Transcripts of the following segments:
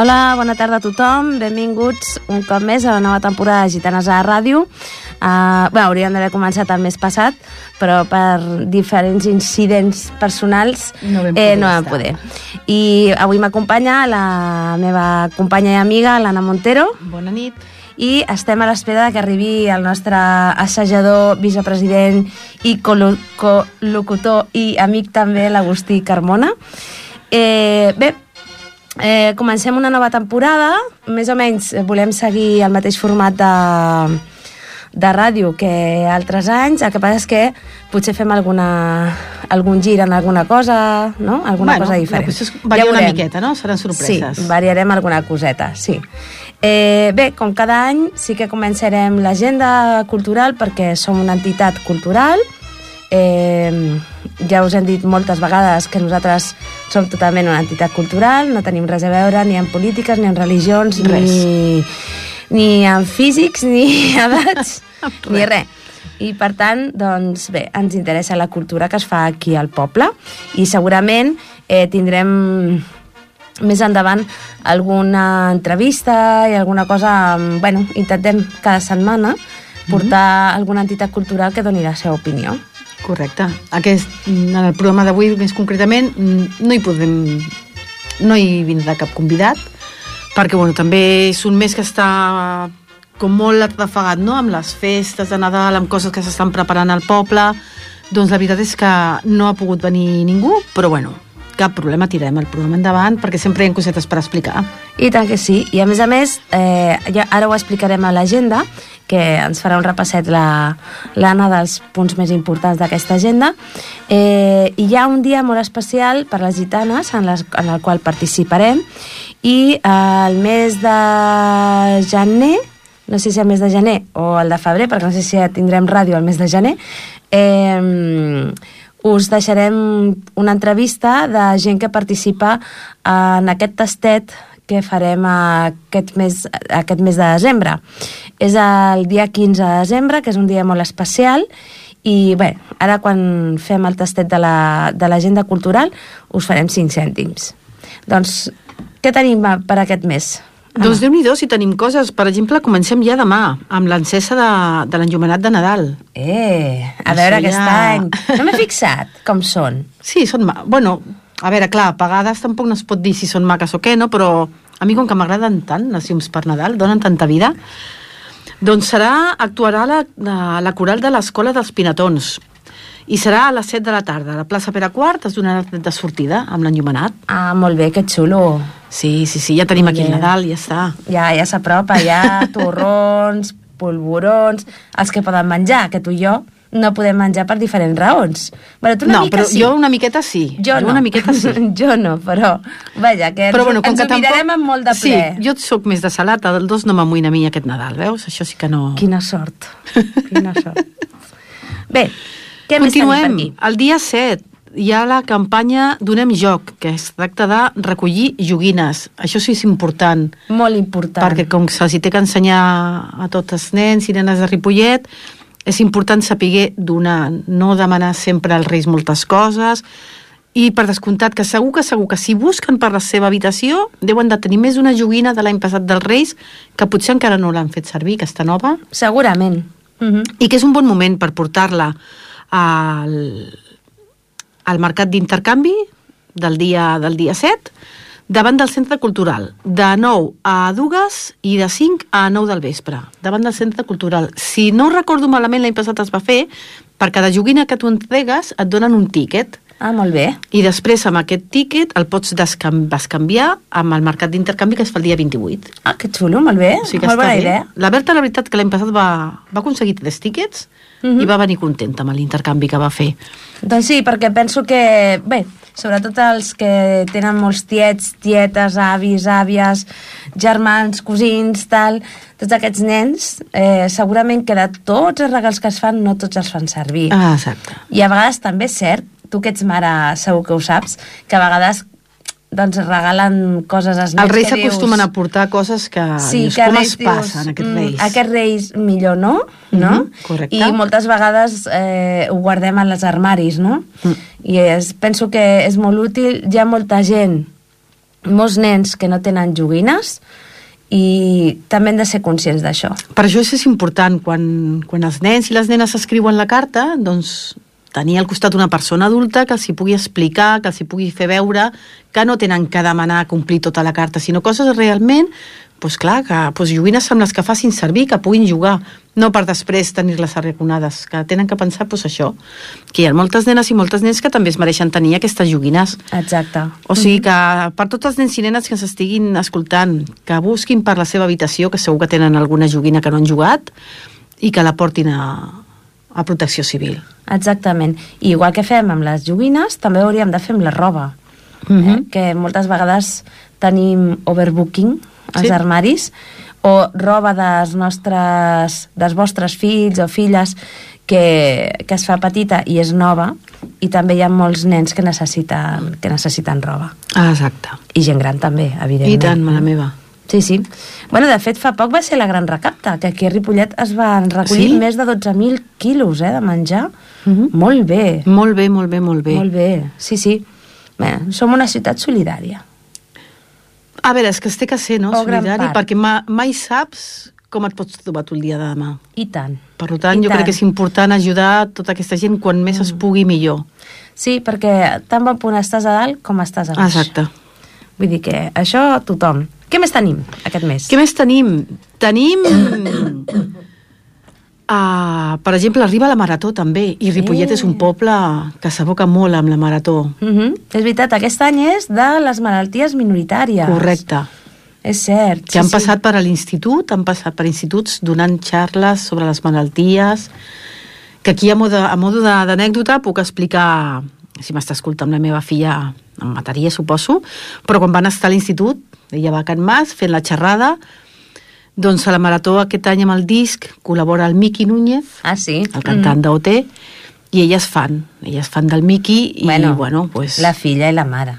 Hola, bona tarda a tothom. Benvinguts un cop més a la nova temporada de Gitanes a la Ràdio. Uh, bé, hauríem d'haver començat el mes passat, però per diferents incidents personals No vam eh, poder no vam poder. I avui m'acompanya la meva companya i amiga, l'Anna Montero, Bona nit. i estem a l'espera que arribi el nostre assajador, vicepresident i col·locutor i amic també, l'Agustí Carmona. Eh, bé, eh, comencem una nova temporada, més o menys eh, volem seguir el mateix format de, de ràdio que altres anys, el que passa és que potser fem alguna, algun gir en alguna cosa, no? alguna bueno, cosa diferent. Potser varia una veurem. miqueta, no? Seran sorpreses. Sí, variarem alguna coseta, sí. Eh, bé, com cada any, sí que començarem l'agenda cultural perquè som una entitat cultural. Eh, ja us hem dit moltes vegades que nosaltres som totalment una entitat cultural, no tenim res a veure ni en polítiques, ni en religions, Res. ni, ni en físics, ni edats, ni res. I per tant, doncs bé, ens interessa la cultura que es fa aquí al poble i segurament eh, tindrem més endavant alguna entrevista i alguna cosa, mm, bueno, intentem cada setmana portar alguna entitat cultural que doni la seva opinió. Correcte. Aquest, en el programa d'avui, més concretament, mm, no hi podem... No hi vindrà cap convidat, perquè bueno, també és un mes que està com molt atrafegat, no?, amb les festes de Nadal, amb coses que s'estan preparant al poble. Doncs la veritat és que no ha pogut venir ningú, però bueno, cap problema, tirem el programa endavant, perquè sempre hi ha cosetes per explicar. I tant que sí. I a més a més, eh, ja, ara ho explicarem a l'agenda, que ens farà un repasset la- l'Anna dels punts més importants d'aquesta agenda. Eh, hi ha un dia molt especial per les gitanes en, les, en el qual participarem i eh, el mes de gener, no sé si el mes de gener o el de febrer, perquè no sé si tindrem ràdio el mes de gener, eh, us deixarem una entrevista de gent que participa en aquest tastet que farem aquest mes, aquest mes de desembre. És el dia 15 de desembre, que és un dia molt especial, i bé, ara quan fem el tastet de la- l'agenda cultural us farem 5 cèntims. Doncs, què tenim per aquest mes? Doncs déu nhi si tenim coses. Per exemple, comencem ja demà, amb l'encesa de, de l'enllumenat de Nadal. Eh, a Això veure aquest ja- any. No m'he fixat com són. Sí, són... Ma... Bueno, a veure, clar, pagades tampoc no es pot dir si són maques o què, no? Però a mi, com que m'agraden tant les llums per Nadal, donen tanta vida, doncs serà, actuarà la, la, la coral de l'Escola dels Pinatons. I serà a les 7 de la tarda. A la plaça Pere Quart es donarà de sortida amb l'enllumenat. Ah, molt bé, que xulo. Sí, sí, sí, ja tenim aquí el. Nadal, ja està. Ja, ja s'apropa, ja torrons, polvorons, els que poden menjar, que tu i jo no podem menjar per diferents raons. Bueno, tu una no, mica però sí. jo una miqueta sí. Jo no. Una miqueta sí. jo no, però vaja, que ens, Però bueno, com ens que ho mirarem amb molt de Sí, ple. jo sóc més de salat, el dos no m'amoïna a mi aquest Nadal, veus? Això sí que no... Quina sort, quina sort. Bé, què més Continuem. per aquí? El dia 7 hi ha la campanya Donem Joc, que es tracta de recollir joguines. Això sí és important, Molt important. perquè com se'ls té que ensenyar a tots els nens i nenes de Ripollet, és important saber donar, no demanar sempre als reis moltes coses, i per descomptat que segur que segur que si busquen per la seva habitació deuen de tenir més d'una joguina de l'any passat dels Reis que potser encara no l'han fet servir, aquesta nova, Segurament. Uh -huh. i que és un bon moment per portar-la al, al mercat d'intercanvi del dia, del dia 7 davant del centre cultural, de 9 a 2 i de 5 a 9 del vespre, davant del centre cultural. Si no recordo malament, l'any passat es va fer, per cada joguina que tu entregues et donen un tíquet, Ah, molt bé. i després amb aquest tíquet el pots descam bescanviar amb el mercat d'intercanvi que es fa el dia 28. Ah, que xulo, molt bé. O sigui que molt bona bé. idea. La Berta, la veritat, que l'any passat va, va aconseguir tres tíquets Mhm. i va venir contenta amb l'intercanvi que va fer. Doncs sí, perquè penso que, bé, sobretot els que tenen molts tiets, tietes, avis, àvies, germans, cosins, tal, tots aquests nens, eh, segurament que de tots els regals que es fan, no tots els fan servir. Ah, exacte. I a vegades també és cert, tu que ets mare segur que ho saps, que a vegades doncs regalen coses als nens Els reis s'acostumen a portar coses que, Sí, dius, que com reis es passen, dius, aquests "Mm, reis. Aquests reis millor no, no? Mhm, correcte. I moltes vegades eh, ho guardem en els armaris, no? Mm. I és, penso que és molt útil. Hi ha molta gent molts nens que no tenen joguines i també hem de ser conscients d'això. Per això és important, quan, quan els nens i les nenes escriuen la carta, doncs tenir al costat una persona adulta que els hi pugui explicar, que els hi pugui fer veure que no tenen que demanar complir tota la carta, sinó coses realment doncs clar, que doncs joguines amb les que facin servir, que puguin jugar, no per després tenir-les arraconades, que tenen que pensar doncs, això, que hi ha moltes nenes i moltes nens que també es mereixen tenir aquestes joguines. Exacte. O sigui que per tots els nens i nenes que s'estiguin escoltant, que busquin per la seva habitació, que segur que tenen alguna joguina que no han jugat, i que la portin a, a protecció civil. Exactament. I igual que fem amb les joguines, també hauríem de fer amb la roba. Mm -hmm. eh? Que moltes vegades tenim overbooking als sí. armaris o roba dels nostres, dels vostres fills o filles que, que es fa petita i és nova i també hi ha molts nens que necessiten, que necessiten roba. Ah, exacte. I gent gran també, evidentment. I tant, mare meva. Sí, sí. Bueno, de fet, fa poc va ser la gran recapta, que aquí a Ripollet es van recollir sí? més de 12.000 quilos eh, de menjar. Uh -huh. Molt bé. Molt bé, molt bé, molt bé. Molt bé, sí, sí. Bé, som una ciutat solidària. A veure, és que es té que ser, no?, o solidari, perquè ma, mai saps com et pots trobar tu el dia de demà. I tant. Per tant, I jo tant. crec que és important ajudar tota aquesta gent quan més mm. es pugui millor. Sí, perquè tan bon punt estàs a dalt com estàs a baix. Exacte. Vull dir que això tothom. Què més tenim aquest mes? Què més tenim? Tenim Uh, per exemple, arriba la Marató també, i Ripollet eh. és un poble que s'aboca molt amb la Marató. Uh mhm. -huh. És veritat, aquest any és de les malalties minoritàries. Correcte. És cert. Que sí, han sí. passat per a l'institut, han passat per instituts donant xarles sobre les malalties, que aquí a modo, a modo d'anècdota puc explicar, si m'està escoltant la meva filla, em mataria, suposo, però quan van estar a l'institut, ella va a Can Mas fent la xerrada, doncs a la Marató aquest any amb el disc col·labora el Miqui Núñez, ah, sí? el cantant mm. d'OT, i elles fan, elles fan del Miqui i, bueno, bueno pues... La filla i la mare.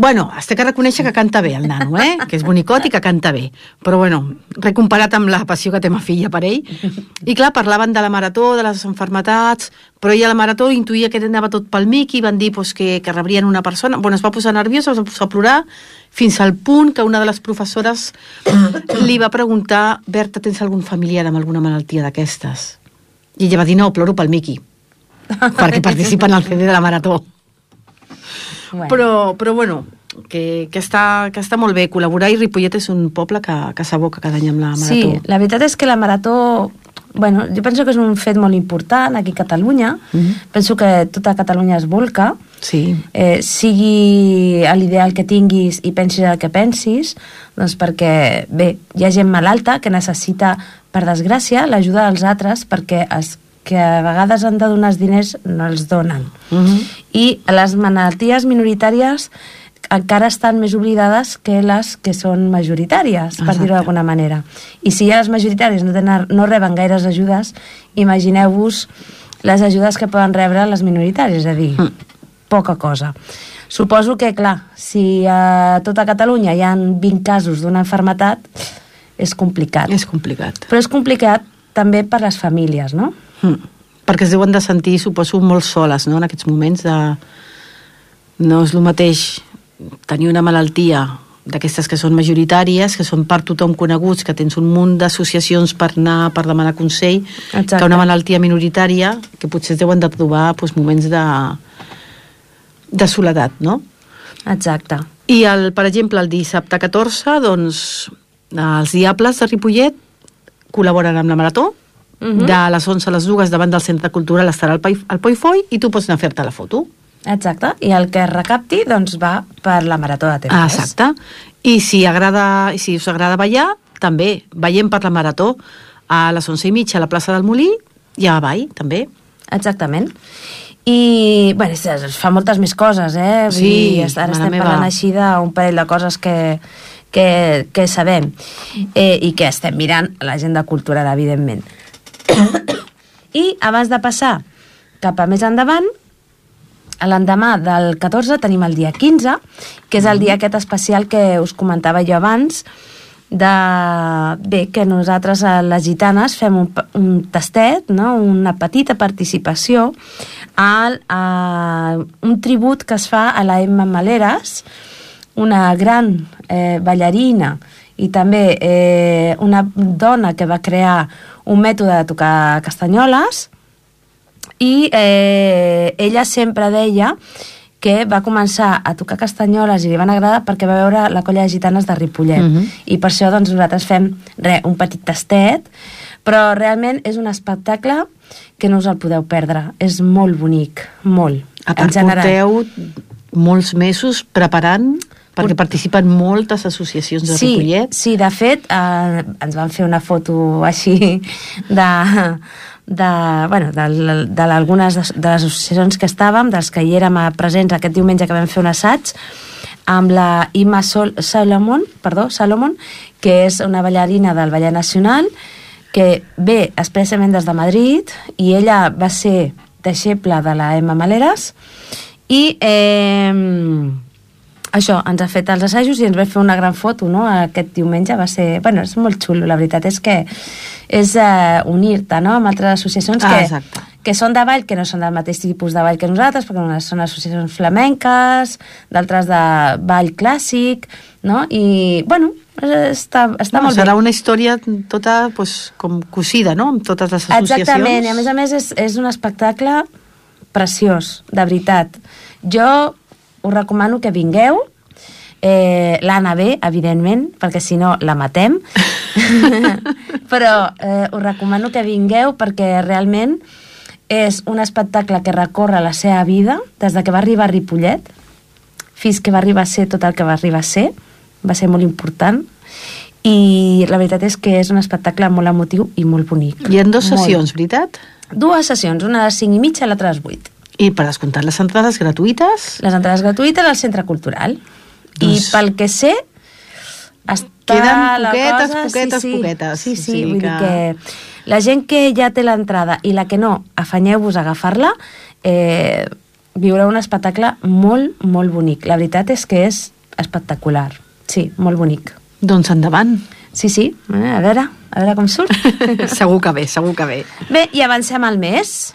Bueno, has de que reconèixer que canta bé el nano, eh? que és bonicot i que canta bé. Però bueno, recomparat amb la passió que té ma filla per ell. I clar, parlaven de la marató, de les enfermetats, però ella a la marató intuïa que anava tot pel mic i van dir pues, que, que rebrien una persona. Bueno, es va posar nerviosa, es va posar a plorar, fins al punt que una de les professores li va preguntar Berta, tens algun familiar amb alguna malaltia d'aquestes? I ella va dir, no, ploro pel Miqui, perquè participa en el CD de la marató. Bueno. Però, però bueno, que, que, està, que està molt bé col·laborar i Ripollet és un poble que, que s'aboca cada any amb la Marató. Sí, la veritat és que la Marató bueno, jo penso que és un fet molt important aquí a Catalunya. Mm -hmm. Penso que tota Catalunya es volca. Sí. Eh, sigui l'ideal que tinguis i pensis el que pensis, doncs perquè, bé, hi ha gent malalta que necessita, per desgràcia, l'ajuda dels altres perquè es que a vegades han de donar els diners no els donen. Uh mhm. -huh. I les malalties minoritàries encara estan més oblidades que les que són majoritàries, per dir-ho d'alguna manera. I si ja les majoritàries no, tenen, no reben gaires ajudes, imagineu-vos les ajudes que poden rebre les minoritàries, és a dir, mm. poca cosa. Suposo que, clar, si a tota Catalunya hi ha 20 casos d'una enfermetat, és complicat. És complicat. Però és complicat també per les famílies, no? Mm. Perquè es deuen de sentir, suposo, molt soles, no?, en aquests moments de... No és el mateix tenir una malaltia d'aquestes que són majoritàries, que són per tothom coneguts, que tens un munt d'associacions per anar per demanar consell, Exacte. que una malaltia minoritària, que potser es deuen de trobar doncs, moments de, de soledat, no? Exacte. I, el, per exemple, el dissabte 14, doncs, els Diables de Ripollet col·laboren amb la Marató, uh mhm. -huh. de les 11 a les 2 davant del Centre Cultural estarà el, el Poifoi i tu pots anar a fer-te la foto. Exacte, i el que recapti doncs, va per la Marató de Tempes. Ah, exacte. I si, agrada, si us agrada ballar, també veiem per la Marató a les 11 i mitja a la plaça del Molí i a Avall, també. Exactament. I, bueno, es, fa moltes més coses, eh? Vull sí, dir, ara estem meva. parlant així d'un parell de coses que, que, que sabem eh, i que estem mirant l'agenda cultural, evidentment. I abans de passar cap a més endavant, l'endemà del 14 tenim el dia 15, que és el dia aquest especial que us comentava jo abans, de, bé, que nosaltres a les gitanes fem un, un tastet, no? una petita participació al, a un tribut que es fa a la Emma Maleres, una gran eh, ballarina i també eh, una dona que va crear un mètode de tocar castanyoles i eh, ella sempre deia que va començar a tocar castanyoles i li van agradar perquè va veure la colla de gitanes de Ripollet. Mhm. I per això doncs, nosaltres fem re, un petit tastet, però realment és un espectacle que no us el podeu perdre. És molt bonic, molt. A part, porteu molts mesos preparant perquè participen moltes associacions de sí, Ripollet. Sí, de fet, eh, ens van fer una foto així de, de, bueno, de, de algunes de, de les associacions que estàvem, dels que hi érem a presents aquest diumenge que vam fer un assaig, amb la Ima Sol Salomon, perdó, Salomon, que és una ballarina del Ballet Nacional, que ve expressament des de Madrid, i ella va ser deixeble de la Emma Maleres, i eh, això, ens ha fet els assajos i ens va fer una gran foto, no?, aquest diumenge va ser... Bueno, és molt xulo, la veritat és que és eh, unir-te, no?, amb altres associacions Ah, que, exacte. que són de ball, que no són del mateix tipus de ball que nosaltres, perquè unes són associacions flamenques, d'altres de ball clàssic, no?, i, bueno, està, està No, molt serà bé. una història tota pues, com cosida, no?, amb totes les associacions. Exactament, i a més a més és, és un espectacle preciós, de veritat. Jo us recomano que vingueu, eh, l'Anna ve, evidentment, perquè si no la matem, però eh, us recomano que vingueu perquè realment és un espectacle que recorre la seva vida des de que va arribar a Ripollet fins que va arribar a ser tot el que va arribar a ser, va ser molt important, i la veritat és que és un espectacle molt emotiu i molt bonic. Hi ha dues Molt. sessions, veritat? Dues sessions, una les 5 i mitja i l'altra les 8. I per descomptar les entrades gratuïtes? Les entrades gratuïtes al Centre Cultural. I Doncs- pel que sé, està Queden la poquetes, cosa... poquetes, sí, sí. poquetes. Sí, O sí, sigui vull que- dir que la gent que ja té l'entrada i la que no, afanyeu-vos a agafar-la, eh, viureu un espectacle molt, molt bonic. La veritat és que és espectacular. Sí, molt bonic. Doncs endavant. Sí, sí, eh, a veure, a veure com surt. segur que bé, segur que bé. Bé, i avancem al mes.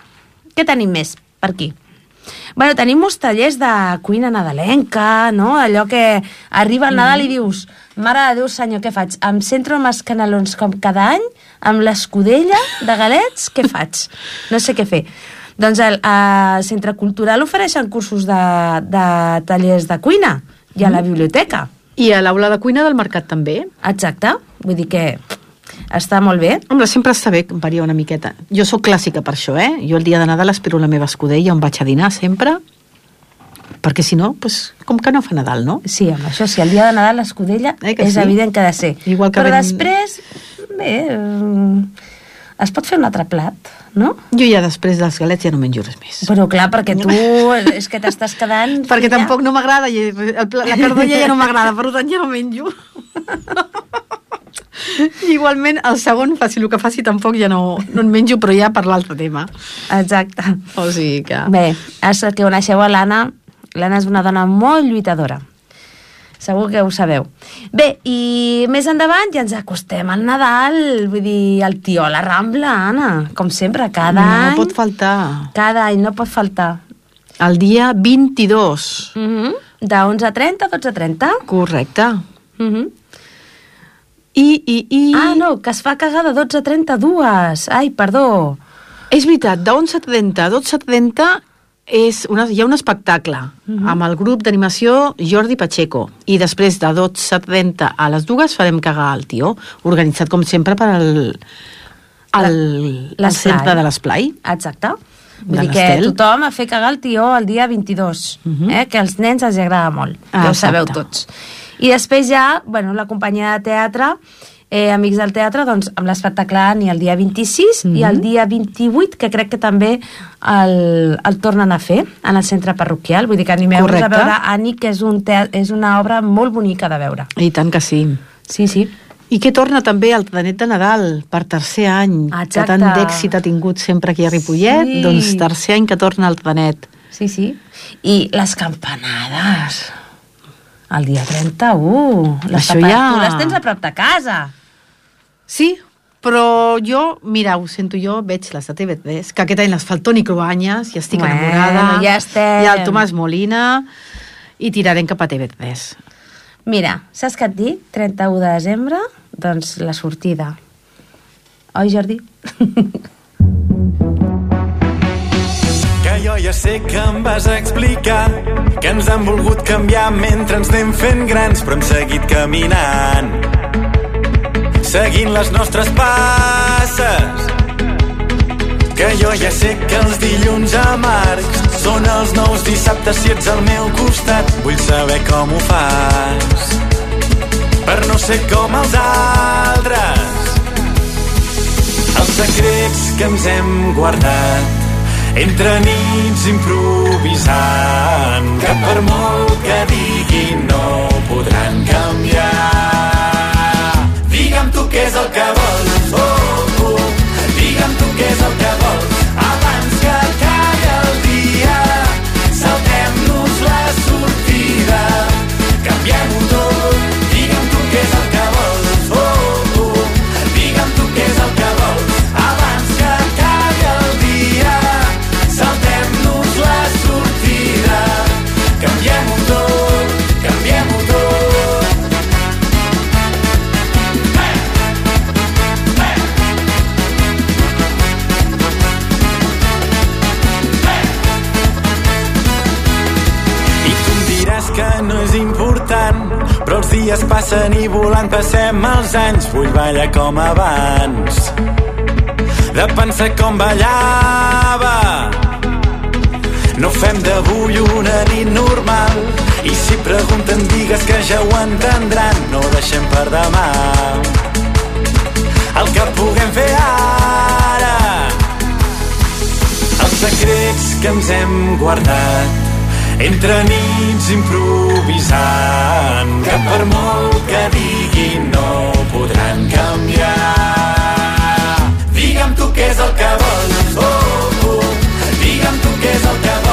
Què tenim més per aquí? Bueno, tenim uns tallers de cuina nadalenca, no? Allò que arriba el Nadal i dius mare de Déu senyor, què faig? Em centro amb els canelons com cada any, amb l'escudella de galets, què faig? No sé què fer. Doncs el, al Centre Cultural ofereixen cursos de, de tallers de cuina i a la biblioteca. I a l'aula de cuina del mercat també. Exacte. Vull dir que està molt bé. Home, sempre està bé variar una miqueta. Jo sóc clàssica per això, eh? Jo el dia de Nadal espero la meva escudella on vaig a dinar sempre, perquè si no, pues, com que no fa Nadal, no? Sí, amb això sí, el dia de Nadal l'escudella Eh és sí? evident que ha de ser. Igual que Però ben- després, bé, eh, es pot fer un altre plat, no? Jo ja després dels galets ja no menjo res més. Però clar, perquè tu és que t'estàs quedant... perquè filla. tampoc no m'agrada, la cardolla ja no m'agrada, per tant ja no menjo. Igualment, el segon, faci el que faci, tampoc ja no, no en menjo, però ja per l'altre tema. Exacte. O sigui que... Bé, és que coneixeu a l'Anna. L'Anna és una dona molt lluitadora. Segur que ho sabeu. Bé, i més endavant ja ens acostem al Nadal, vull dir, el tio a la Rambla, Anna, com sempre, cada no any. pot faltar. Cada any, no pot faltar. El dia 22. Mm -hmm. De 11.30 a 12.30. Correcte. Mm -hmm. I, i, i... Ah, no, que es fa cagar de 12.30 a 2. Ai, perdó. És veritat, de 11.30 a 12.30 és una, hi ha un espectacle Mhm. amb el grup d'animació Jordi Pacheco i després de 12.30 a les dues farem cagar al tió, organitzat com sempre per al, al, al L'esplai. centre de l'esplai. Exacte. Vull dir que tothom a fer cagar el tió el dia 22, Mhm. eh? que als nens els agrada molt, Ah, ja ho sabeu tots. I després ja, bueno, la companyia de teatre, eh, Amics del Teatre, doncs amb l'espectacle Ani el dia 26 i Mhm. el dia 28, que crec que també el, el tornen a fer en el centre parroquial. Vull dir que animeu-vos a veure Ani, que és, un tea és una obra molt bonica de veure. I tant que sí. Sí, sí. I que torna també el Tanet de Nadal per tercer any, Exacte. que tant d'èxit ha tingut sempre aquí a Ripollet, Sí. doncs tercer any que torna el Tanet. Sí, sí. I les campanades. El dia 31. Les Això ja- Tu les tens a prop de casa. Sí, però jo, mira, ho sento jo, veig les de TV3, que aquest any les fa el Toni Cruanyes, i estic Bueno, enamorada. ja estem. I el Tomàs Molina, i tirarem cap a TV3. Mira, saps què et dic? 31 de desembre, doncs la sortida. Oi, Jordi? Jo ja sé que em vas explicar que ens han volgut canviar mentre ens anem fent grans, però hem seguit caminant. Seguint les nostres passes. Que jo ja sé que els dilluns amargs són els nous dissabtes si ets al meu costat. Vull saber com ho fas per no ser com els altres. Els secrets que ens hem guardat entre nits improvisant que per molt que diguin no podran canviar. Digue'm tu què és el que vols, passem els anys. Vull ballar com abans, de pensar com ballava. No fem d'avui una nit normal, i si pregunten digues que ja ho entendran, no deixem per demà. El que puguem fer ara, els secrets que ens hem guardat entre nits improvisant que per molt que diguin no podran canviar. Digue'm tu què és el que vols, oh, oh. digue'm tu què és el que vols,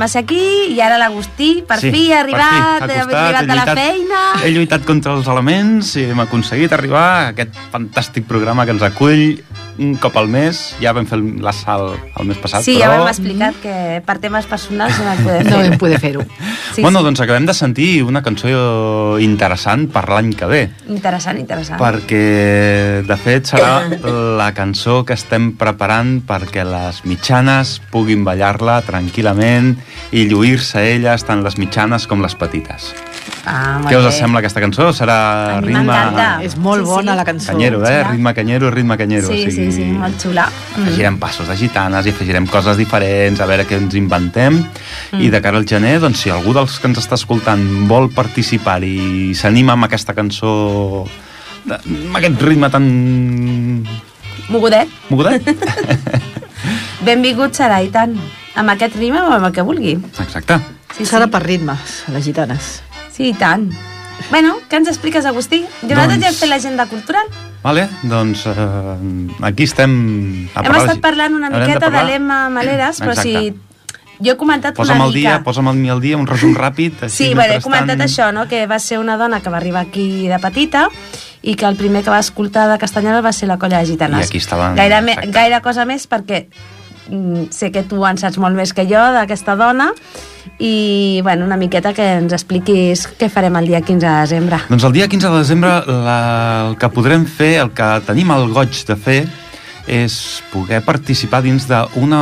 tornem a ser aquí i ara l'Agustí, per Sí, fi, ha arribat, per fi, ha ha costat, arribat de la feina. He lluitat contra els elements i hem aconseguit arribar a aquest fantàstic programa que ens acull un cop al mes. Ja vam fer la sal el mes passat, Sí, però... ja m'hem explicat que per temes personals no vam poder fer. No vam poder fer-ho. Sí, bueno, sí. doncs acabem de sentir una cançó interessant per l'any que ve, Interessant, interessant. perquè de fet serà la cançó que estem preparant perquè les mitjanes puguin ballar-la tranquil·lament i lluir-se elles tant les mitjanes com les petites. Ah, Què us bé. sembla aquesta cançó? Serà A mi ritme... m'encanta. És molt Sí, bona sí. la cançó. Canyero, eh? xula. Ritme canyero, ritme canyero. Sí, o sigui, sí, sí, molt xula. Mm. Afegirem passos de gitanes i afegirem coses diferents, a veure què ens inventem. Mm. I de cara al gener, doncs, si algú dels que ens està escoltant vol participar i s'anima amb aquesta cançó, amb aquest ritme tan Mogudet, mogudet... benvingut serà, i tant. Amb aquest ritme o amb el que vulgui. Exacte. Sí, Serà sí. per ritmes, les gitanes. Sí, i tant. Bueno, què ens expliques, Agustí? Nosaltres Doncs- ja hem fet l'agenda cultural. Vale, doncs eh, aquí estem... A Hem de- estat parlant una miqueta de, parlar- l'Emma Maleres, però Exacte. si... Jo he comentat Posa'm una mica... dia, posa'm al mi al dia, un resum ràpid. Així, Sí, bueno, he comentat això, no? que va ser una dona que va arribar aquí de petita i que el primer que va escoltar de Castanyola va ser la colla de gitanes. I aquí estaven, Gaire, me, gaire cosa més perquè sé que tu en saps molt més que jo d'aquesta dona i bueno, una miqueta que ens expliquis què farem el dia 15 de desembre. Doncs el dia 15 de desembre la, el que podrem fer, el que tenim el goig de fer, és poder participar dins d'una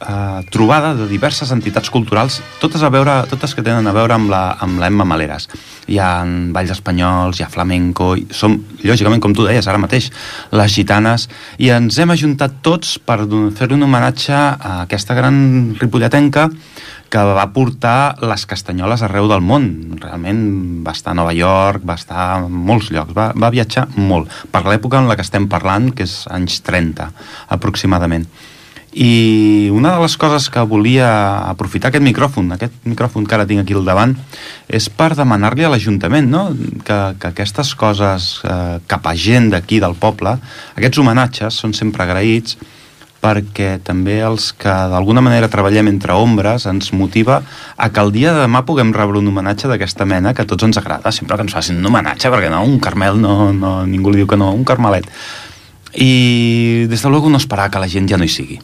eh, trobada de diverses entitats culturals, totes a veure, totes que tenen a veure amb la, amb la Emma Maleres. Hi ha balls espanyols, hi ha flamenco, i som, lògicament, com tu deies ara mateix, les gitanes, i ens hem ajuntat tots per fer un homenatge a aquesta gran ripolletenca que va portar les castanyoles arreu del món. Realment va estar a Nova York, va estar a molts llocs, va, va viatjar molt, per l'època en la que estem parlant, que és anys 30, aproximadament. I una de les coses que volia aprofitar aquest micròfon, aquest micròfon que ara tinc aquí al davant, és per demanar-li a l'Ajuntament no? que, que aquestes coses eh, cap a gent d'aquí del poble, aquests homenatges són sempre agraïts, perquè també els que d'alguna manera treballem entre ombres ens motiva a que el dia de demà puguem rebre un homenatge d'aquesta mena que a tots ens agrada, sempre que ens facin un homenatge, perquè no, un carmel, no, no, ningú li diu que no, un carmelet. I des de luego no esperar que la gent ja no hi sigui.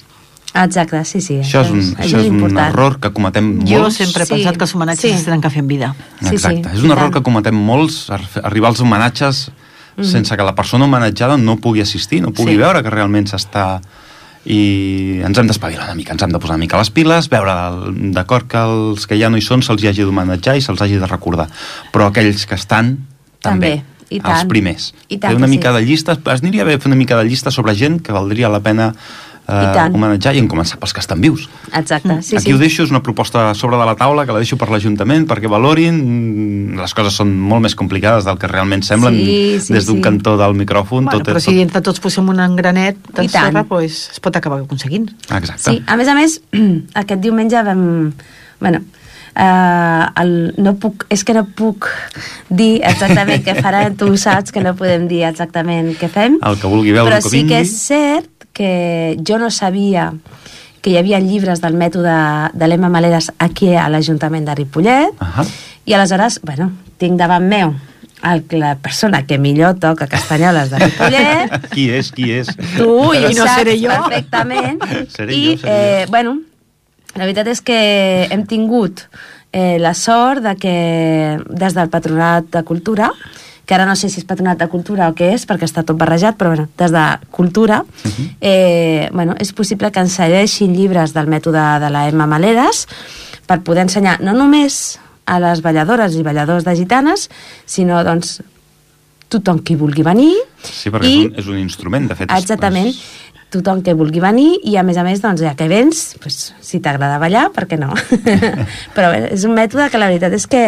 Exacte, sí, sí. Això és un, això és un important. error que cometem Jo molts. sempre he Sí, pensat que els homenatges sí. es tenen que fer en vida. Sí, Exacte. sí, és un error tant. que cometem molts, ar- arribar als homenatges sense que la persona homenatjada no pugui assistir, no pugui Sí. veure que realment s'està... I ens hem d'espavilar una mica, ens hem de posar una mica les piles, veure d'acord que els que ja no hi són se'ls hagi d'homenatjar i se'ls hagi de recordar. Però aquells que estan, també. També, i els tant. primers. I tant fer una mica sí. de llista, es aniria bé fer una mica de llista sobre gent que valdria la pena eh, tant. homenatjar i en començar pels que estan vius. Exacte, sí, Aquí sí. ho deixo, és una proposta sobre de la taula que la deixo per l'Ajuntament perquè valorin. Mm, Les coses són molt més complicades del que realment semblen Sí, sí, des d'un sí. cantó del micròfon. Bueno, tot, però tot... si entre tots posem un engranet de I sorra, pues, es pot acabar aconseguint. Exacte. Sí, a més a més, aquest diumenge vam... Bueno, eh, el, no puc, és que no puc dir exactament què farem, tu saps que no podem dir exactament què fem, El que vulgui veure però que sí vingui. que és cert que jo no sabia que hi havia llibres del mètode de l'Emma Maleres aquí a l'Ajuntament de Ripollet, Ahà. i aleshores, bueno, tinc davant meu el, la persona que millor toca castanyoles de Ripollet, Qui és, qui és? tu i I no seré jo. perfectament Seré i jo, seré eh, bueno la veritat és que hem tingut eh, la sort de que des del Patronat de Cultura que ara no sé si és Patronat de Cultura o què és, perquè està tot barrejat, però bueno, des de Cultura eh, bueno, és possible que ens cedeixin llibres del mètode de la Emma Maleres per poder ensenyar no només a les balladores i balladors de gitanes, sinó doncs tothom qui vulgui venir Sí, perquè i és, un, és un instrument, de fet. Exactament. És... Tothom que vulgui venir i a més a més, doncs, ja que vens, doncs, si t'agrada ballar, per què no? Però és un mètode que la veritat és que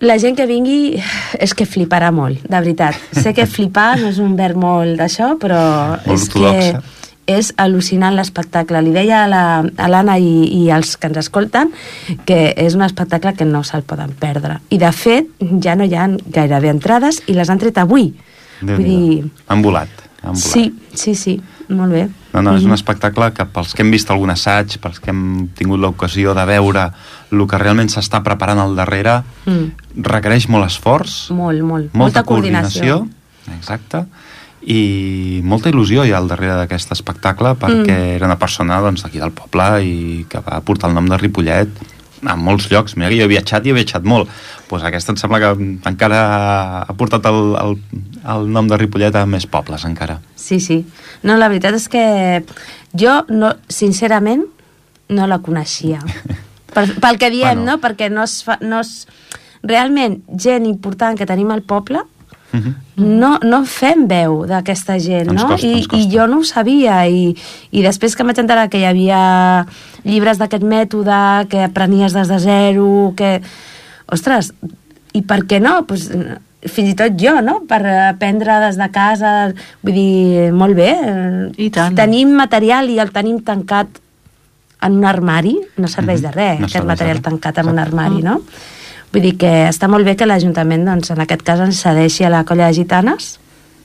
la gent que vingui és que fliparà molt, de veritat. Sé que flipar no és un verb molt d'això, però Molt és ortodoxe. que és al·lucinant l'espectacle. Li deia a la- a l'Anna i, i als que ens escolten que és un espectacle que no se'l poden perdre. I de fet, ja no hi ha gairebé entrades i les han tret avui. Vull dir, Han volat. Han volat. Sí, sí, sí, molt bé. No, no, és un espectacle que pels que hem vist algun assaig, pels que hem tingut l'ocasió de veure el que realment s'està preparant al darrere, Mm. requereix molt esforç, Molt, molt. molta, Molta coordinació. exacte, i molta il·lusió hi ha al darrere d'aquest espectacle perquè Mm. era una persona doncs, d'aquí del poble i que va portar el nom de Ripollet a molts llocs. Mira que jo he viatjat i he viatjat molt. Pues aquesta em sembla que encara ha portat el, el, el nom de Ripollet a més pobles, encara. Sí, sí. No, la veritat és que jo, no, sincerament, no la coneixia. Per, pel que diem, Bueno. no? Perquè no es fa... No es, realment, gent important que tenim al poble, Mhm. no, no fem veu d'aquesta gent, Ens no? costa, I, ens costa. I jo no ho sabia, i, i després que em vaig enterar que hi havia llibres d'aquest mètode, que aprenies des de zero, que... Ostres, i per què no? Pues, fins i tot jo, no? Per aprendre des de casa, vull dir, molt bé. I tant. Tenim material i el tenim tancat en un armari, no serveix de Mhm. res, No aquest serveix de material res. tancat en un Exacte. armari, no? Vull dir que està molt bé que l'Ajuntament, doncs, en aquest cas, ens cedeixi a la colla de gitanes,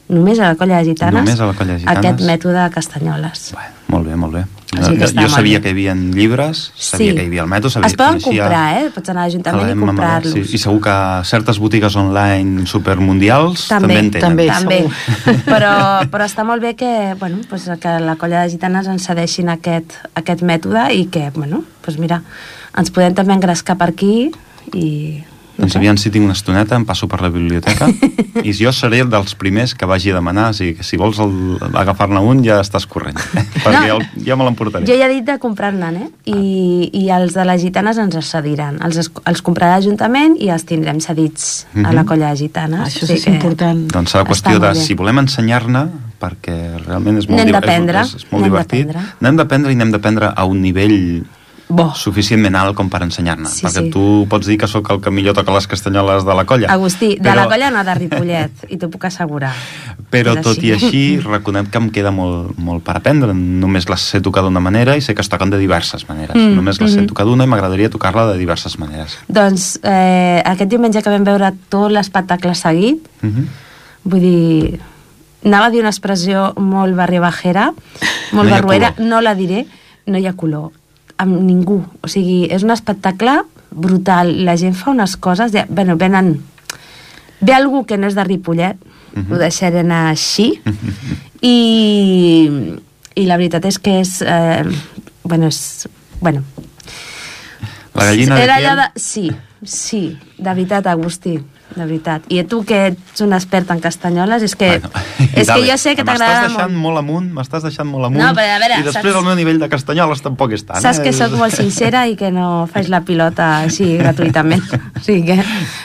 només a la colla de gitanes, Només a la colla de gitanes. aquest mètode de castanyoles. Bueno, molt bé, molt bé. O sigui que està jo molt sabia que hi havia llibres, sabia que hi havia el metro, sabia Es poden coneixia comprar, eh? Pots anar a l'Ajuntament i la comprar-los. Sí, I segur que certes botigues online supermundials també, També, en tenen. també. també. segur. però, però està molt bé que, bueno, pues, que la colla de gitanes ens cedeixin aquest, aquest mètode i que, bueno, pues mira, ens podem també engrescar per aquí i... No Doncs sé. aviam si tinc una estoneta, em passo per la biblioteca i jo seré el dels primers que vagi a demanar, o sigui que si vols agafar-ne un ja estàs corrent, perquè No. el, ja me l'emportaré. Jo ja he dit de comprar-ne, eh? I, I els de les gitanes ens els cediran. Els, els comprarà l'Ajuntament i els tindrem cedits a la Mhm. colla de gitanes. Això sigui és important. Doncs serà qüestió de si volem ensenyar-ne, perquè realment és molt, d'aprendre, és, és molt n'hem divertit. d'aprendre. N'hem d'aprendre i n'hem d'aprendre a un nivell Bo. suficientment alt com per ensenyar-ne. Sí, perquè sí. tu pots dir que sóc el que millor toca les castanyoles de la colla. Agustí, de la colla no de Ripollet, i t'ho puc assegurar. Però tot i així. així, reconec que em queda molt, molt per aprendre. Només les sé tocar d'una manera i sé que es toquen de diverses maneres. Mm, Només les sé mhm. tocar d'una i m'agradaria tocar-la de diverses maneres. Doncs eh, aquest diumenge que vam veure tot l'espectacle seguit, Mhm. vull dir, anava a dir una expressió molt barriabajera, molt No barruera, no la diré, no hi ha color, amb ningú. O sigui, és un espectacle brutal. La gent fa unes coses... De, bueno, venen... Ve algú que no és de Ripollet, Mhm. ho deixaré anar així, i, i la veritat és que és... Eh, bueno, és... Bueno, La gallina era de allò Kiel? de... Sí, sí, de veritat, Agustí, de veritat. I tu que ets un expert en castanyoles, és que, Bueno, és que jo sé que M'estàs t'agrada deixant molt. molt amunt, m'estàs deixant molt amunt. No, però a veure, I després saps- el meu nivell de castanyoles tampoc és tant. Saps eh? que sóc molt sincera i que no faig la pilota així gratuïtament. O sigui que...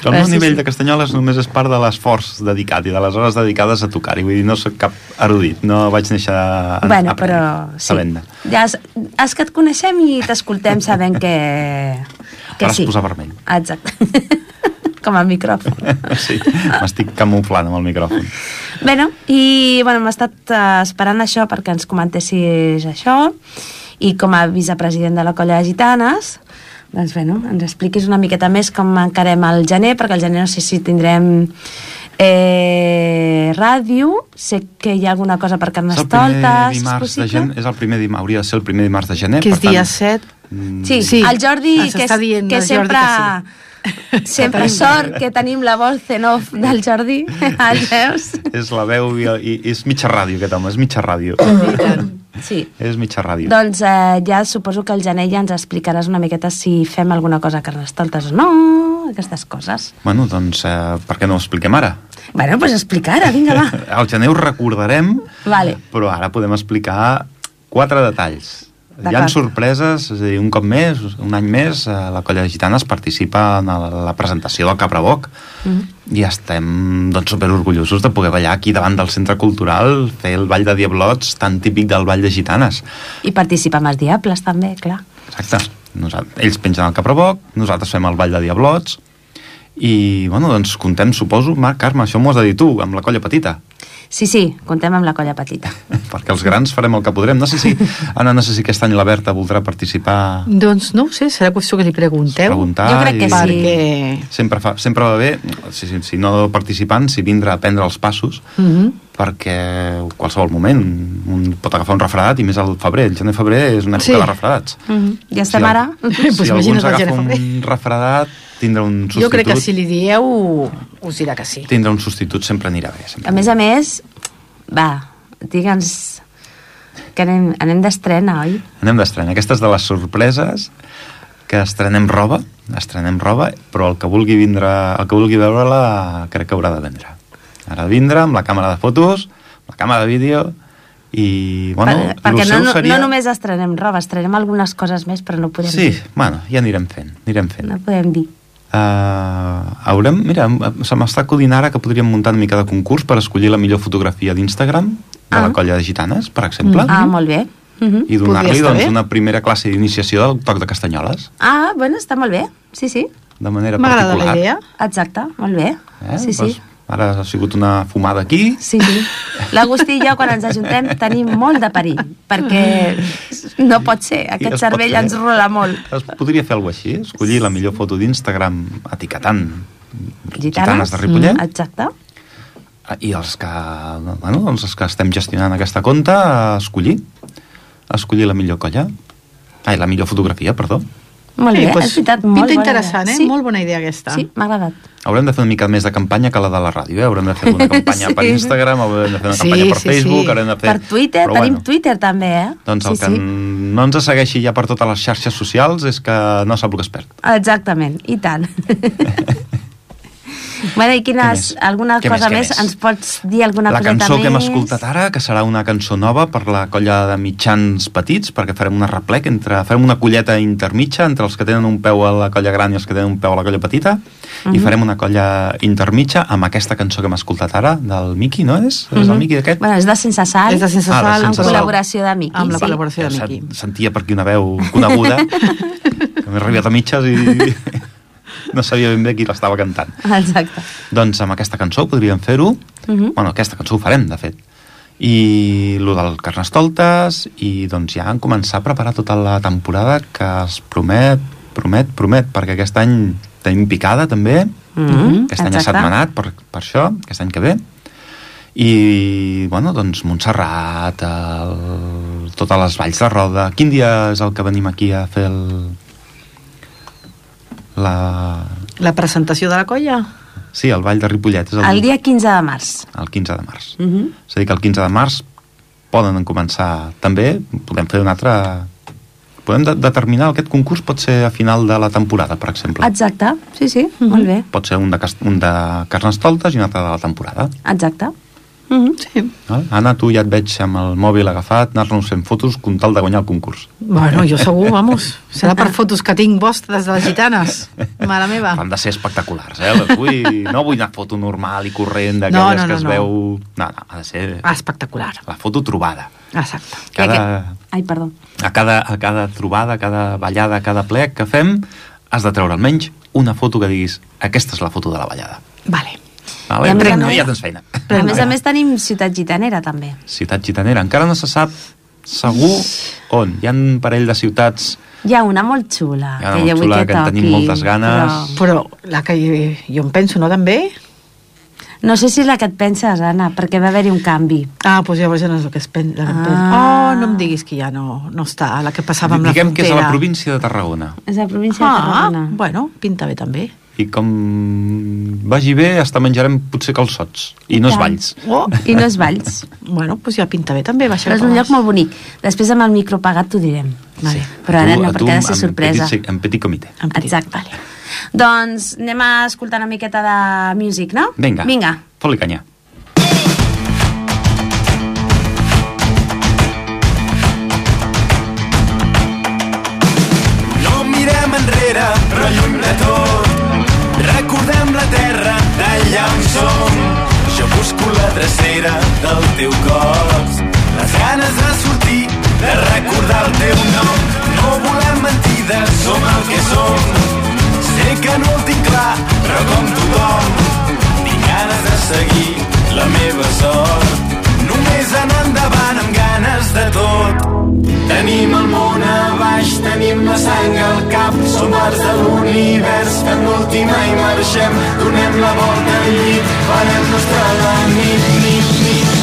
El meu sí, nivell sí. de castanyoles només és part de l'esforç dedicat i de les hores dedicades a tocar-hi. Vull dir, no sóc cap erudit, no vaig néixer a, Bueno, a però sí. sabent-ne. Ja és, és que et coneixem i t'escoltem sabent que, que Ara es sí. posa vermell. Exacte. Com el micròfon. Sí, m'estic camuflant amb el micròfon. Bueno, i bueno, hem estat eh, esperant això perquè ens comentessis això i com a vicepresident de la colla de gitanes doncs bueno, ens expliquis una miqueta més com encarem el gener, perquè el gener no sé si tindrem eh, ràdio, sé que hi ha alguna cosa per És el primer Carnestoltes, és dimarts de possible? gener, és el primer dimarts, hauria de ser el primer dimarts de gener. Que és per tant, dia 7. mm, Sí, Sí, sí, el Jordi, ens que, és- dient que el Jordi sempre... que Sempre tenim. sort que tenim la voz en off del Jordi, el veus? És la veu i, i, és mitja ràdio, aquest home, és mitja ràdio. Sí. és mitja ràdio. Doncs eh, ja suposo que el gener ja ens explicaràs una miqueta si fem alguna cosa a Carnestoltes o no, aquestes coses. Bueno, doncs, eh, per què no ho expliquem ara? Bueno, doncs explica ara, vinga, va. Al gener ho recordarem, Vale. però ara podem explicar quatre detalls. Hi ha sorpreses, és a dir, un cop més, un any més, eh, la Colla de Gitanes participa en la, presentació del Cabraboc Mm. i estem doncs, superorgullosos de poder ballar aquí davant del Centre Cultural, fer el ball de Diablots tan típic del ball de Gitanes. I participa amb els Diables, també, clar. Exacte. Nosaltres, ells pengen el Cabraboc, nosaltres fem el ball de Diablots i, bueno, doncs contem, suposo, Marc, Carme, això m'ho has de dir tu, amb la colla petita. Sí, sí, contem amb la colla petita. perquè els grans farem el que podrem. No sé si, Anna, no sé si aquest any la Berta voldrà participar, Doncs no ho sé, serà qüestió que li pregunteu. preguntar... Jo crec que i- sí. Perquè... Sempre, fa, sempre va bé, si, si, si no participant, si vindrà a prendre els passos, Mm -hmm. perquè en qualsevol moment un pot agafar un refredat, i més al febrer. El gener-febrer és una època Sí. de refredats. Mm -hmm. Ja estem Si ara... Pues Si algú agafa un refredat, tindrà un substitut. Jo crec que si li dieu, us dirà que sí. Tindrà un substitut, sempre anirà bé. Sempre A més a més, va, digue'ns que anem, anem d'estrena, oi? Anem d'estrena. Aquesta és de les sorpreses que estrenem roba, estrenem roba, però el que vulgui vindre, el que vulgui veure-la crec que haurà de vindre. Haurà de vindre amb la càmera de fotos, la càmera de vídeo i, bueno, Per, perquè no, no, seria... no només estrenem roba, estrenem algunes coses més, però no podem Sí, dir. bueno, ja anirem fent, anirem fent. No podem dir. Uh, haurem, mira, se m'està acudint ara que podríem muntar una mica de concurs per escollir la millor fotografia d'Instagram de Ah. la colla de gitanes, per exemple, Ah, molt bé. Uh -huh. i donar-li doncs, bé. una primera classe d'iniciació del toc de castanyoles, Ah, bueno, està molt bé. Sí, sí. de manera M'agrada particular. la idea. Exacte, molt bé. Eh? Sí, sí. Ara ha sigut una fumada aquí, Sí, sí. L'Agustí i jo, quan ens ajuntem, tenim molt de perill, perquè no pot ser. Aquest es cervell ens rola molt. es podria fer alguna així, escollir la millor foto d'Instagram etiquetant gitanes de Ripollet, Mm, exacte. i els que, bueno, doncs els que estem gestionant aquesta compte, escollir escollir la millor colla. Ai, la millor fotografia, perdó. Molt bé, doncs, és veritat, molt Pinta bona interessant, idea. eh? Sí, Molt bona idea aquesta. sí m'ha agradat. Haurem de fer una mica més de campanya que la de la ràdio, eh? Haurem de fer una campanya Sí. per Instagram, haurem de fer una Sí, campanya per sí, Facebook, sí. haurem de fer... Per Twitter, Però tenim bueno, Twitter també, eh? Doncs el sí, que sí. no ens segueixi ja per totes les xarxes socials és que no sap el que es perd. Exactament, i tant. bueno, i quines, més? alguna Què cosa més, més? més? Ens pots dir alguna la coseta cançó més? que hem escoltat ara, que serà una cançó nova per la colla de mitjans petits, perquè farem una replec entre, farem una colleta intermitja entre els que tenen un peu a la colla gran i els que tenen un peu a la colla petita, i Mhm. farem una colla intermitja amb aquesta cançó que hem escoltat ara, del Miki, no és? És el Mhm. Miki aquest? Bueno, és de Sense Sal, És de Sense Ah, de Sal, amb Sense Sal. col·laboració de Miqui. Amb la sí. col·laboració de sen- sentia per aquí una veu coneguda que m'he arribat a mitges i no sabia ben bé qui l'estava cantant. Exacte. Doncs amb aquesta cançó podríem fer-ho. Mhm. Bueno, aquesta cançó ho farem, de fet. I lo del Carnestoltes i doncs ja han començat a preparar tota la temporada que es promet, promet, promet, perquè aquest any tenim picada també, Mhm, aquest any ha setmanat per, per això, aquest any que ve. I, bueno, doncs Montserrat, el, totes les valls de Roda... Quin dia és el que venim aquí a fer el... La... La presentació de la colla? Sí, el Vall de Ripollet és el, El dia 15 de març. el 15 de març. Mhm. És a dir, que el 15 de març poden començar també, podem fer un altre... Podem de determinar aquest concurs pot ser a final de la temporada, per exemple. Exacte, sí, sí, Mhm. molt bé. Pot ser un de, un de Carnestoltes i un altre de la temporada. Exacte. Mhm. Sí. Val? Anna, tu ja et veig amb el mòbil agafat, anar-nos fent fotos, com tal de guanyar el concurs. Bueno, jo segur, vamos. Serà per fotos que tinc vostres de les gitanes. Mare meva. Han de ser espectaculars, eh? Les vull... No vull una foto normal i corrent d'aquelles No, no, que no, es no. veu... No, no, ha de ser Espectacular. la foto trobada. Exacte. Cada, Ai, perdó. a, cada, a cada trobada, a cada ballada, a cada plec que fem, has de treure almenys una foto que diguis aquesta és la foto de la ballada. Vale. Vale? I a més a No, ja tens feina. A més a més tenim Ciutat Gitanera, també. Ciutat gitanera. Encara no se sap segur on. Hi ha un parell de ciutats Hi ha una molt xula, Hi ha una que molt xula, que que en tenim moltes ganes. Però la que jo, jo em penso, no, també? No sé si la que et penses, Anna, perquè va haver-hi un canvi. Ah, doncs llavors ja no és el que es pen, la que em Ah. penso. Oh, no em diguis que ja no, no està, la que passava amb la Diguem que és a frontera. la província de Tarragona. És a la província Ah, de Tarragona. bueno, pinta bé també. I com vagi bé, hasta menjarem potser calçots. I no tant. Valls. Oh, I no és Valls. bueno, doncs ja pinta bé també. Baixa Però és un lloc molt bonic. Després amb el micro pagat t'ho direm. Vale. Però ara Tu- no, perquè ha de ser en sorpresa. Petit, en petit comitè. Exacte. Doncs anem a escoltar una miqueta de music, no? Vinga. Vinga. Fot-li canya. Drecera del teu cos. Les ganes de sortir, de recordar el teu nom. No volem mentides, som el que som. Sé que no ho tinc clar, però com tothom, tinc ganes de seguir la meva sort. Només anar endavant amb ganes de tot. Tenim el món a baix, tenim la sang al cap, som arts de l'univers, fem l'última i marxem, donem la volta al llit, farem nostra la nit, nit, nit,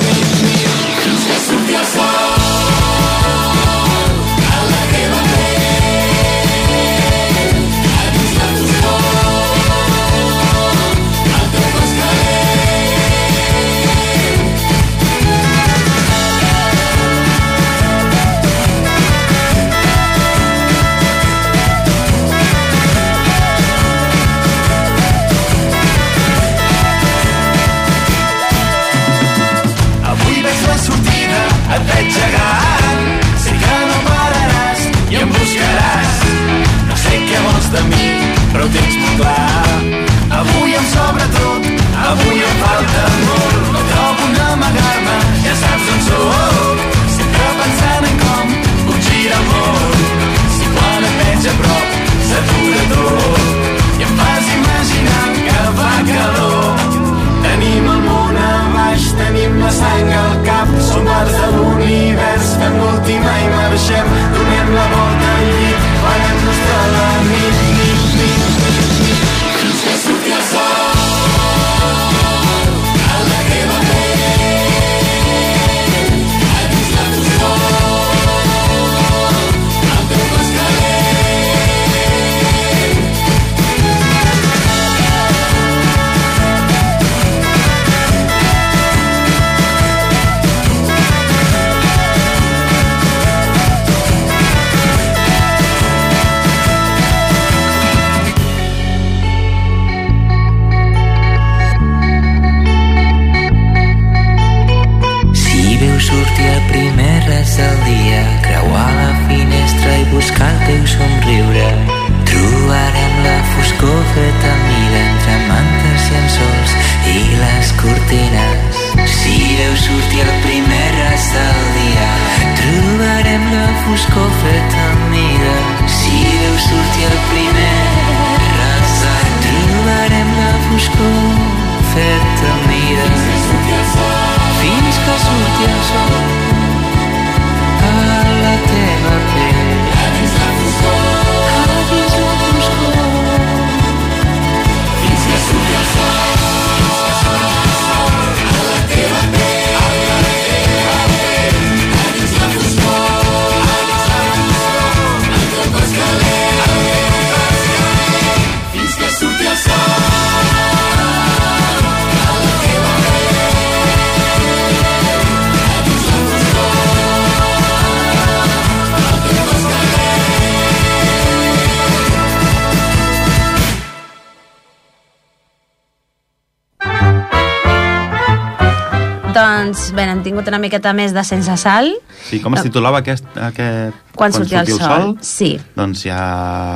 tingut una miqueta més de sense sal. Sí, com es titulava aquest... aquest Quan, sortia el sol. Sí. Doncs ja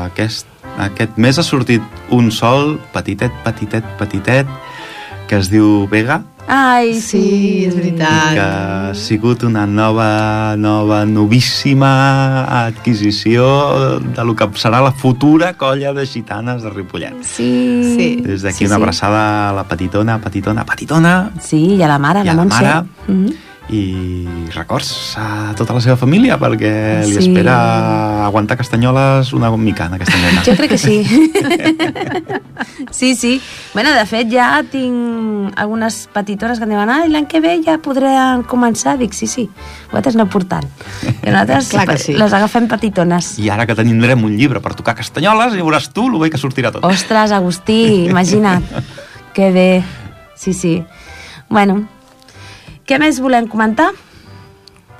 aquest, aquest mes ha sortit un sol petitet, petitet, petitet, que es diu Vega, Ai, sí. És veritat. que ha sigut una nova, nova, novíssima adquisició de lo que serà la futura colla de gitanes de Ripollet. Sí. Sí. Des d'aquí Sí, una sí. abraçada a la petitona, petitona, petitona, Sí, i a la mare, I a la la Montse. mare. Mm -hmm. I records a tota la seva família perquè li Sí. espera aguantar castanyoles una mica en aquesta nena. Jo crec que sí. sí, sí. Bueno, de fet, ja tinc algunes petitones que em diuen ai, l'any que ve ja podran començar. Dic, sí, sí, vosaltres no portant. I nosaltres Clar que sí. les agafem petitones. I ara que tindrem un llibre per tocar castanyoles, ja veuràs tu el bé que sortirà tot. Ostres, Agustí, imagina't. que bé. Sí, sí. Bueno, què més volem comentar?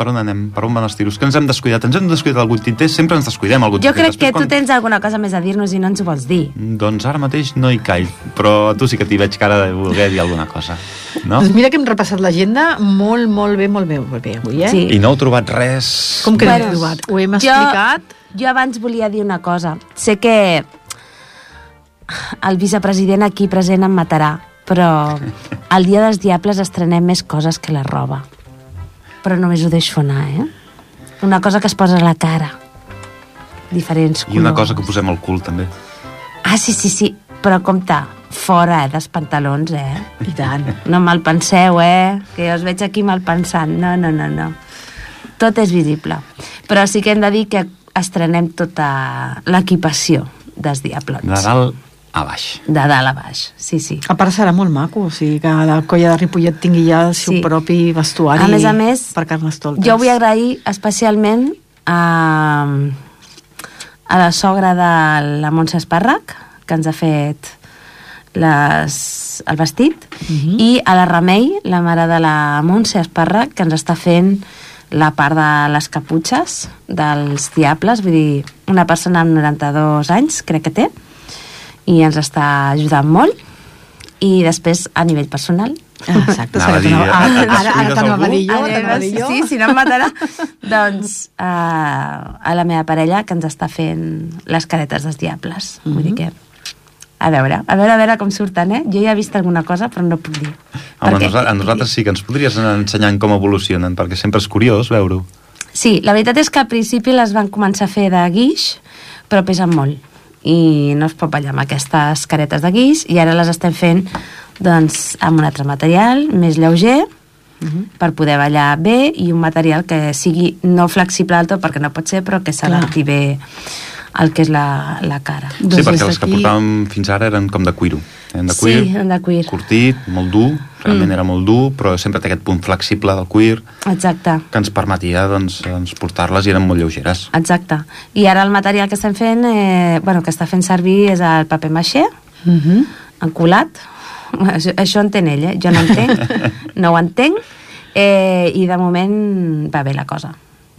Per on anem? Per on van els tiros? Que ens hem descuidat? Ens hem descuidat algun tinter? Sempre ens descuidem algun Jo tinter. crec que Després, tu tens alguna cosa més a dir-nos i no ens ho vols dir. Doncs ara mateix no hi caig, però tu sí que t'hi veig cara de voler dir alguna cosa, no? Doncs mira que hem repassat l'agenda molt, molt bé, molt bé, molt bé avui, eh? Sí. I no heu trobat res... Com que Bueno, l'hem trobat? Ho hem explicat? Jo, jo abans volia dir una cosa. Sé que el vicepresident aquí present em matarà, però el dia dels diables estrenem més coses que la roba. Però només ho deixo anar, eh? Una cosa que es posa a la cara. Diferents colors. I una cosa que posem al cul, també. Ah, sí, sí, sí. Però compte, fora, eh, dels pantalons, eh? I tant. No mal penseu, eh? Que jo us veig aquí mal pensant. No, no, no, no. Tot és visible. Però sí que hem de dir que estrenem tota l'equipació dels Diablons. De dalt a baix. De dalt a baix, sí, sí. A part serà molt maco, o sigui que la colla de Ripollet tingui ja el seu Sí. propi vestuari A més a més, per Carnestoltes. jo vull agrair especialment a, a la sogra de la Montse Espàrrec, que ens ha fet les, el vestit, Mhm. i a la Remei, la mare de la Montse Espàrrec, que ens està fent la part de les caputxes dels diables, vull dir, una persona amb 92 anys, crec que té, i ens està ajudant molt. I després, a nivell personal, exacte, Anava a dir, ara, ara, ara, t'anava a dir jo, a t'anava a dir jo. Sí, si no em matarà. doncs uh, a la meva parella que ens està fent les caretes dels diables. Mm -hmm. Vull dir que... A veure, a veure, a veure com surten, eh? Jo ja he vist alguna cosa, però no puc dir. Home, Perquè... a nosaltres sí que ens podries anar ensenyant com evolucionen, perquè sempre és curiós veure-ho. Sí, la veritat és que al principi les van començar a fer de guix, però pesen molt i no es pot ballar amb aquestes caretes de guix. I ara les estem fent doncs, amb un altre material més lleuger per poder ballar bé i un material que sigui no flexible del tot perquè no pot ser però que s'adapti bé al que és la, la cara. sí, Doncs perquè des les que portàvem fins ara eren com de cuiro. Eren de cuir, Sí, de cuir. curtit, molt dur, realment mm. era molt dur, però sempre té aquest punt flexible del cuir Exacte. que ens permetia doncs, doncs, portar-les i eren molt lleugeres. Exacte. I ara el material que estem fent, eh, bueno, que està fent servir és el paper maixer, Mhm. encolat. Això, això entén ell, eh? Jo no entenc, no ho entenc. Eh, I de moment va bé la cosa.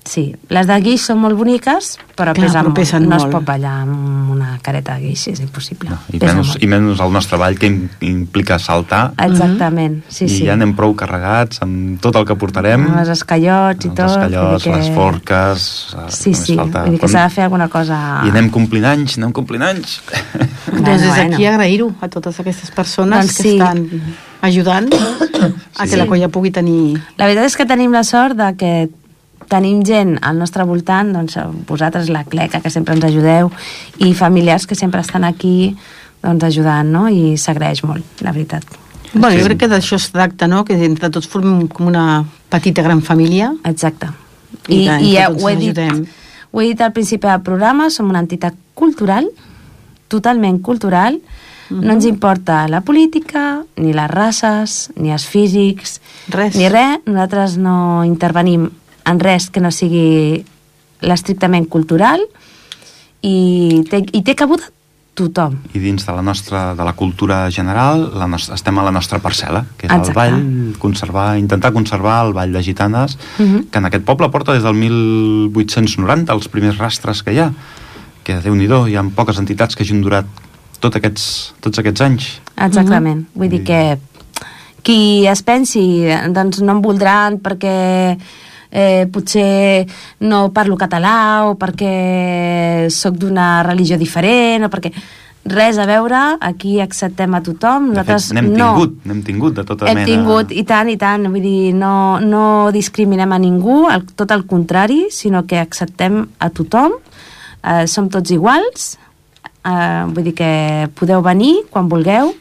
Sí, les de guix són molt boniques, però Clar, pesen, però pesen molt. no es pot ballar amb una careta de guix, és impossible. No, i, Pesa menys, molt. I menys el nostre ball que im- implica saltar Exactament, sí, i sí. ja anem prou carregats amb tot el que portarem Amb els escallots i els tot. escallots, vull dir les forques eh, Sí, sí, falta- vull dir que s'ha de fer alguna cosa... i anem complint anys, anem complint anys doncs des d'aquí agrair-ho a totes aquestes persones Doncs que sí. estan ajudant a que Sí. la colla pugui tenir... La veritat és que tenim la sort de que tenim gent al nostre voltant, doncs vosaltres, la Cleca, que sempre ens ajudeu, i familiars que sempre estan aquí doncs, ajudant, no? I s'agraeix molt, la veritat. Bueno, jo crec que d'això es tracta, no? Que entre tots formem com una petita gran família. Exacte. I I, tant, i ja ho he, dit, ho he dit al principi del programa, som una entitat cultural, totalment cultural, no ens importa la política, ni les races, ni els físics, Res. ni res. Nosaltres no intervenim en res que no sigui l'estrictament cultural i té, i té cabuda tothom. i dins de la nostra de la cultura general la nostra, estem a la nostra parcel·la que és Exacte. el ball, conservar, intentar conservar el ball de gitanes Mhm. que en aquest poble porta des del 1890 els primers rastres que hi ha que déu nhi hi ha poques entitats que hagin durat tot aquests, tots aquests anys Exactament. Vull dir que qui es pensi, doncs no em voldran perquè eh, potser no parlo català o perquè sóc d'una religió diferent o perquè res a veure, aquí acceptem a tothom, de nosaltres fet, n'hem no. tingut, n'hem tingut de tota Hem mena. tingut, i tant, i tant, vull dir, no, no discriminem a ningú, el, tot el contrari, sinó que acceptem a tothom, eh, som tots iguals, eh, vull dir que podeu venir quan vulgueu,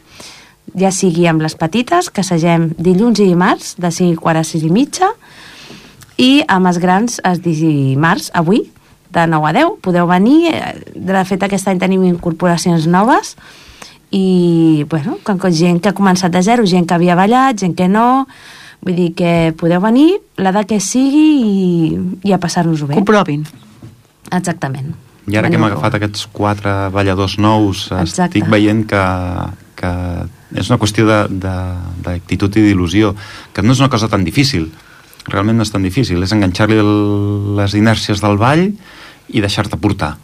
ja sigui amb les petites, que segem dilluns i dimarts, de 5 i quart a 6 i mitja, i amb els grans els dimarts, avui, de 9 a 10. Podeu venir, eh, de fet aquest any tenim incorporacions noves, i bueno, com que gent que ha començat de zero, gent que havia ballat, gent que no, vull dir que podeu venir l'edat que sigui i, i a passar-nos-ho bé. Que ho provin. Exactament. I ara que hem agafat aquests quatre balladors nous, Exacte. estic veient que, que és una qüestió de- de- d'actitud i d'il·lusió, que no és una cosa tan difícil, realment no és tan difícil, és enganxar-li les inèrcies del ball i deixar-te portar.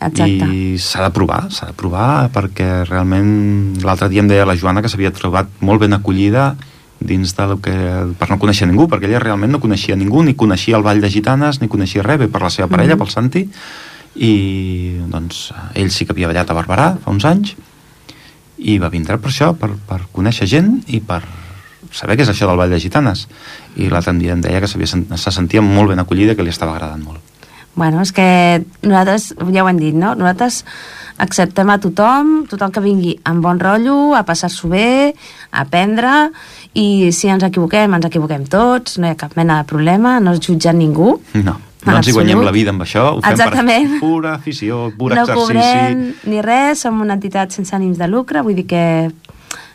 Exacte. I s'ha de provar, s'ha de provar, perquè realment l'altre dia em deia la Joana que s'havia trobat molt ben acollida dins del que, per no conèixer ningú, perquè ella realment no coneixia ningú, ni coneixia el Ball de Gitanes, ni coneixia res, bé per la seva parella, Mhm. pel Santi, i doncs ell sí que havia ballat a Barberà fa uns anys, i va vindre per això, per, per conèixer gent i per saber què és això del Ball de Gitanes. I l'altre dia em deia que se sentia molt ben acollida, que li estava agradant molt. Bueno, és que nosaltres, ja ho hem dit, no? Nosaltres acceptem a tothom, tothom que vingui amb bon rotllo, a passar-s'ho bé, a aprendre, i si ens equivoquem, ens equivoquem tots, no hi ha cap mena de problema, no es jutja ningú. No, no ens hi guanyem la vida amb això, ho fem Exactament. per pura afició, pur no exercici. cobrem ni res, som una entitat sense ànims de lucre, vull dir que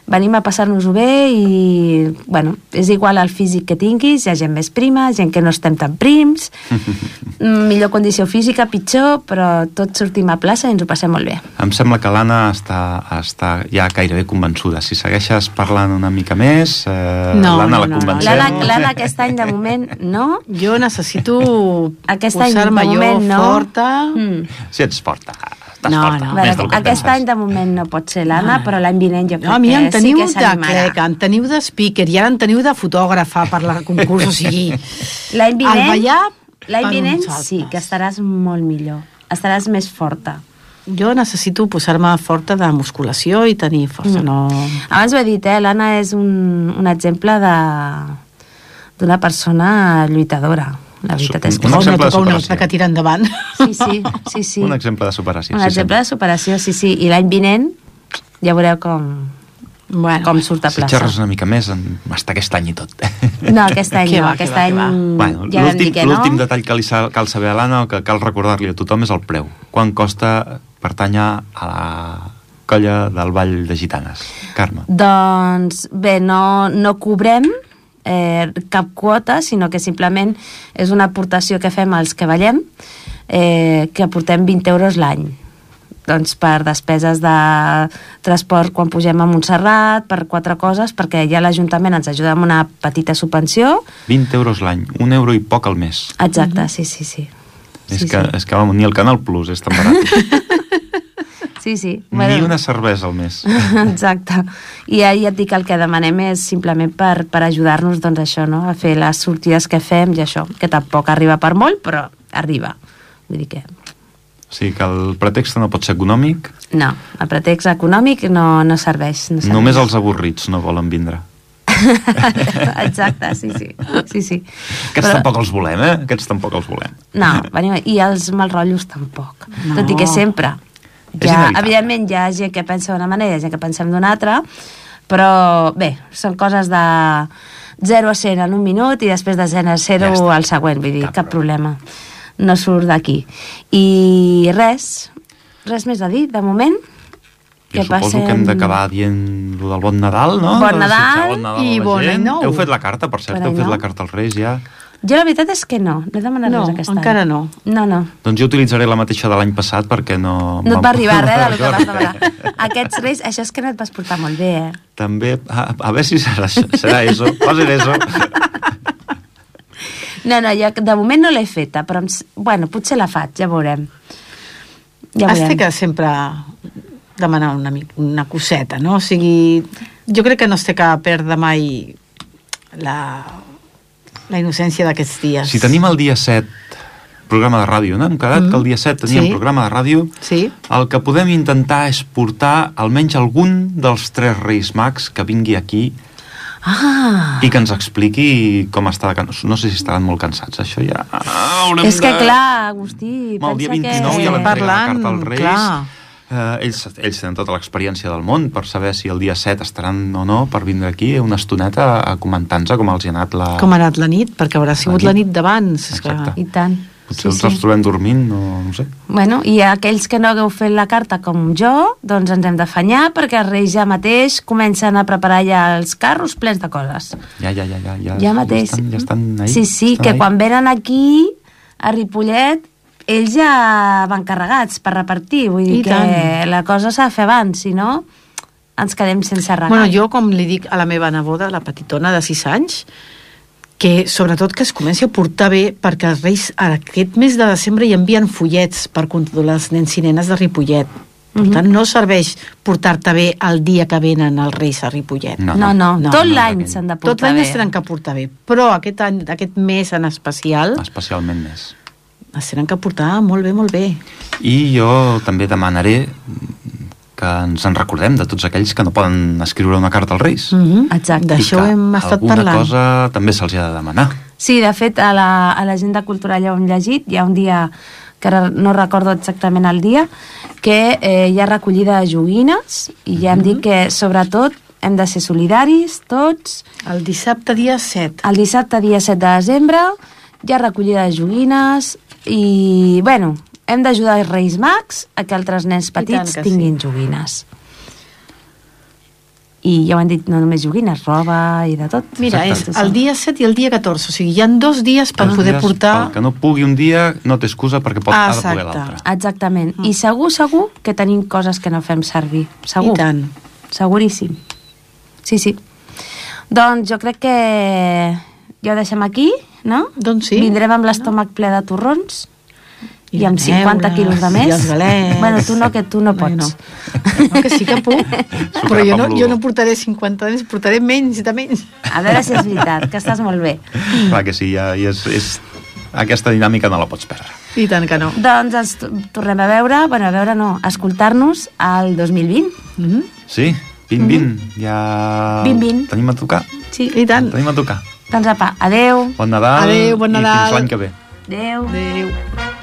venim a passar-nos-ho bé i, bueno, és igual el físic que tinguis, hi ha gent més prima, gent que no estem tan prims, mm, millor condició física, pitjor, però tots sortim a plaça i ens ho passem molt bé. Em sembla que l'Anna està, està ja gairebé convençuda. Si segueixes parlant una mica més, eh, No, l'Anna no, la no, no. convencem. L'Anna aquest any, de moment, no. Jo necessito posar-me jo moment, no. forta. Mm. Si ets forta, estàs No, no. Veure, que aquest any, de moment, no pot ser l'Anna, però l'any vinent jo crec No, a mi que teniu sí que de cleca, em teniu de speaker i ara em teniu de fotògrafa per la concurs, o sigui... L'any vinent, El ballar l'any vinent sí, que estaràs molt millor. Estaràs més forta. Jo necessito posar-me forta de musculació i tenir força, Mm. no... Abans ho he dit, eh? l'Anna és un, un exemple de d'una persona lluitadora. La veritat és que Un Un exemple de toca un superació. altre que tira endavant. sí, sí, sí, sí. Un exemple de superació. un sí, exemple de superació, sí, sí. I l'any vinent ja veureu com, Bueno, com surt a Si plaça. xerres una mica més, en, hasta aquest any i tot. No, aquest any no, va, que aquest va, any va. Bueno, ja l'últim que no. l'últim detall que li sa- cal saber a l'Anna o que cal recordar-li a tothom és el preu. Quan costa pertanyar a la colla del Ball de Gitanes? Carme. Doncs bé, no, no cobrem eh, cap quota, sinó que simplement és una aportació que fem als que ballem, eh, que aportem 20 euros l'any. doncs, per despeses de transport quan pugem a Montserrat, per quatre coses, perquè ja l'Ajuntament ens ajuda amb una petita subvenció. 20 euros l'any, un euro i poc al mes. Exacte, sí, sí, sí. és, sí, que, sí. és que vamos, ni el Canal Plus és tan barat. Sí, sí. ni una cervesa al mes. Exacte. I ja, ja et dic que el que demanem és simplement per, per ajudar-nos doncs, això, no? a fer les sortides que fem i això, que tampoc arriba per molt, però arriba. Vull dir que O sigui que el pretext no pot ser econòmic, no, el pretext econòmic no, no serveix. No serveix. només els avorrits no volen vindre. Exacte, sí, sí. sí, sí. Aquests tampoc els volem, eh? Aquests tampoc els volem. No, venim, i els malrotllos tampoc. No. Tot i que sempre. Ja, evidentment, hi ha gent que pensa d'una manera, hi ha gent que pensem d'una altra, però bé, són coses de 0 a 100 en un minut i després de 0 a 0 Ja al següent, vull dir, Cap cap, problema. No surt d'aquí. I res, res més a dir, de moment. Jo suposo que hem d'acabar dient lo del Bon Nadal, no? Bon Nadal Desitjar bon Nadal i bon any nou. Heu fet la carta, per cert, Bon heu fet nou. la carta als Reis ja. Jo la veritat és que no, no he demanat No, res aquest encara any. no. No, no. Doncs jo utilitzaré la mateixa de l'any passat perquè no... No et va arribar res del que vas demanar. Aquests reis, això és que no et vas portar molt bé, eh? També, a, a veure si serà, això, serà eso, ser eso. No, no, jo de moment no l'he feta, però em bueno, potser la faig, ja veurem. Ja Has veurem. de que sempre demanar una, una coseta, no? O sigui, jo crec que no es té que perdre mai la, la innocència d'aquests dies. Si tenim el dia 7 programa de ràdio, no? Hem quedat Mm. que el dia 7 teníem Sí. programa de ràdio. Sí. El que podem intentar és portar almenys algun dels tres Reis Mags que vingui aquí Ah, i que ens expliqui com està de can... No sé si estaran molt cansats, això ja... haurem és que de- clar, Agustí, Home, el dia pensa 29 que... ja l'entrega la Parlant, carta als Reis. clar. Eh, ells, ells tenen tota l'experiència del món per saber si el dia 7 estaran o no per vindre aquí una estoneta a comentar-nos com els ha anat la... Com ha anat la nit, perquè haurà sigut La la nit. nit d'abans. és que-. I tant. Potser sí, els sí. trobem dormint, no, no sé. Bueno, i aquells que no hagueu fet la carta com jo, doncs ens hem d'afanyar perquè els reis ja mateix comencen a preparar ja els carros plens de coses. Ja, ja, ja, ja. Ja, Ja mateix. Ja estan, ja estan ahí. Sí, sí, estan que ahí. quan venen aquí, a Ripollet, ells ja van carregats per repartir. Vull dir I que tant. la cosa s'ha de fer abans, si no ens quedem sense regal. Bueno, jo, com li dic a la meva neboda, la petitona de 6 anys, que sobretot que es comenci a portar bé perquè els reis aquest mes de desembre hi envien fullets per controlar els nens i nenes de Ripollet. Per Mhm. tant, no serveix portar-te bé el dia que venen els reis a Ripollet. No, no, no, no, tot no, l'any s'han de Tot portar l'any bé. es tenen que portar bé, però aquest, any, aquest mes en especial Especialment més. Es tenen que portar molt bé, molt bé. I jo també demanaré que ens en recordem de tots aquells que no poden escriure una carta als Reis. Mm -hmm. Exacte. D'això hem estat alguna parlant. cosa també se'ls ha de demanar. Sí, de fet, a la- a l'agenda cultural ja ho hem llegit, hi ha un dia que ara no recordo exactament el dia, que eh, hi ha recollida de joguines i ja hem dit que, sobretot, hem de ser solidaris, tots. El dissabte dia 7. El dissabte, dia 7 de desembre, hi ha recollida de joguines i, bueno, hem d'ajudar els Reis Mags a que altres nens petits que tinguin joguines. I ja ho han dit, no només joguines, roba i de tot. Mira, Exacte. és el dia 7 i el dia 14, o sigui, hi han dos dies per Dos poder dies, portar... El que no pugui un dia no té excusa perquè pot, ha de poder l'altre. Exactament. I segur, segur que tenim coses que no fem servir. Segur. I tant. Seguríssim. Sí, sí. Doncs jo crec que ja ho deixem aquí, no? Doncs sí. Vindrem amb l'estómac ple de torrons I i, de amb 50 neules, quilos de més. i els galets. Bueno, tu no, que tu no pots. Bueno. No, que sí que puc. Però jo no, jo no portaré 50 anys, portaré menys de menys. A veure si és veritat, que estàs molt bé. Clar que sí, ja, ja és, és... Aquesta dinàmica no la pots perdre. I tant que no. Doncs ens tornem a veure, bueno, a veure no, a escoltar-nos al 2020. Mm -hmm. Sí, 20-20. Ja... 20-20. Tenim a tocar. Sí. I tant. Tenim a tocar. Doncs apa, adeu. Bon Nadal Adéu, bon i Nadal. fins l'any que ve. Adeu. Adéu.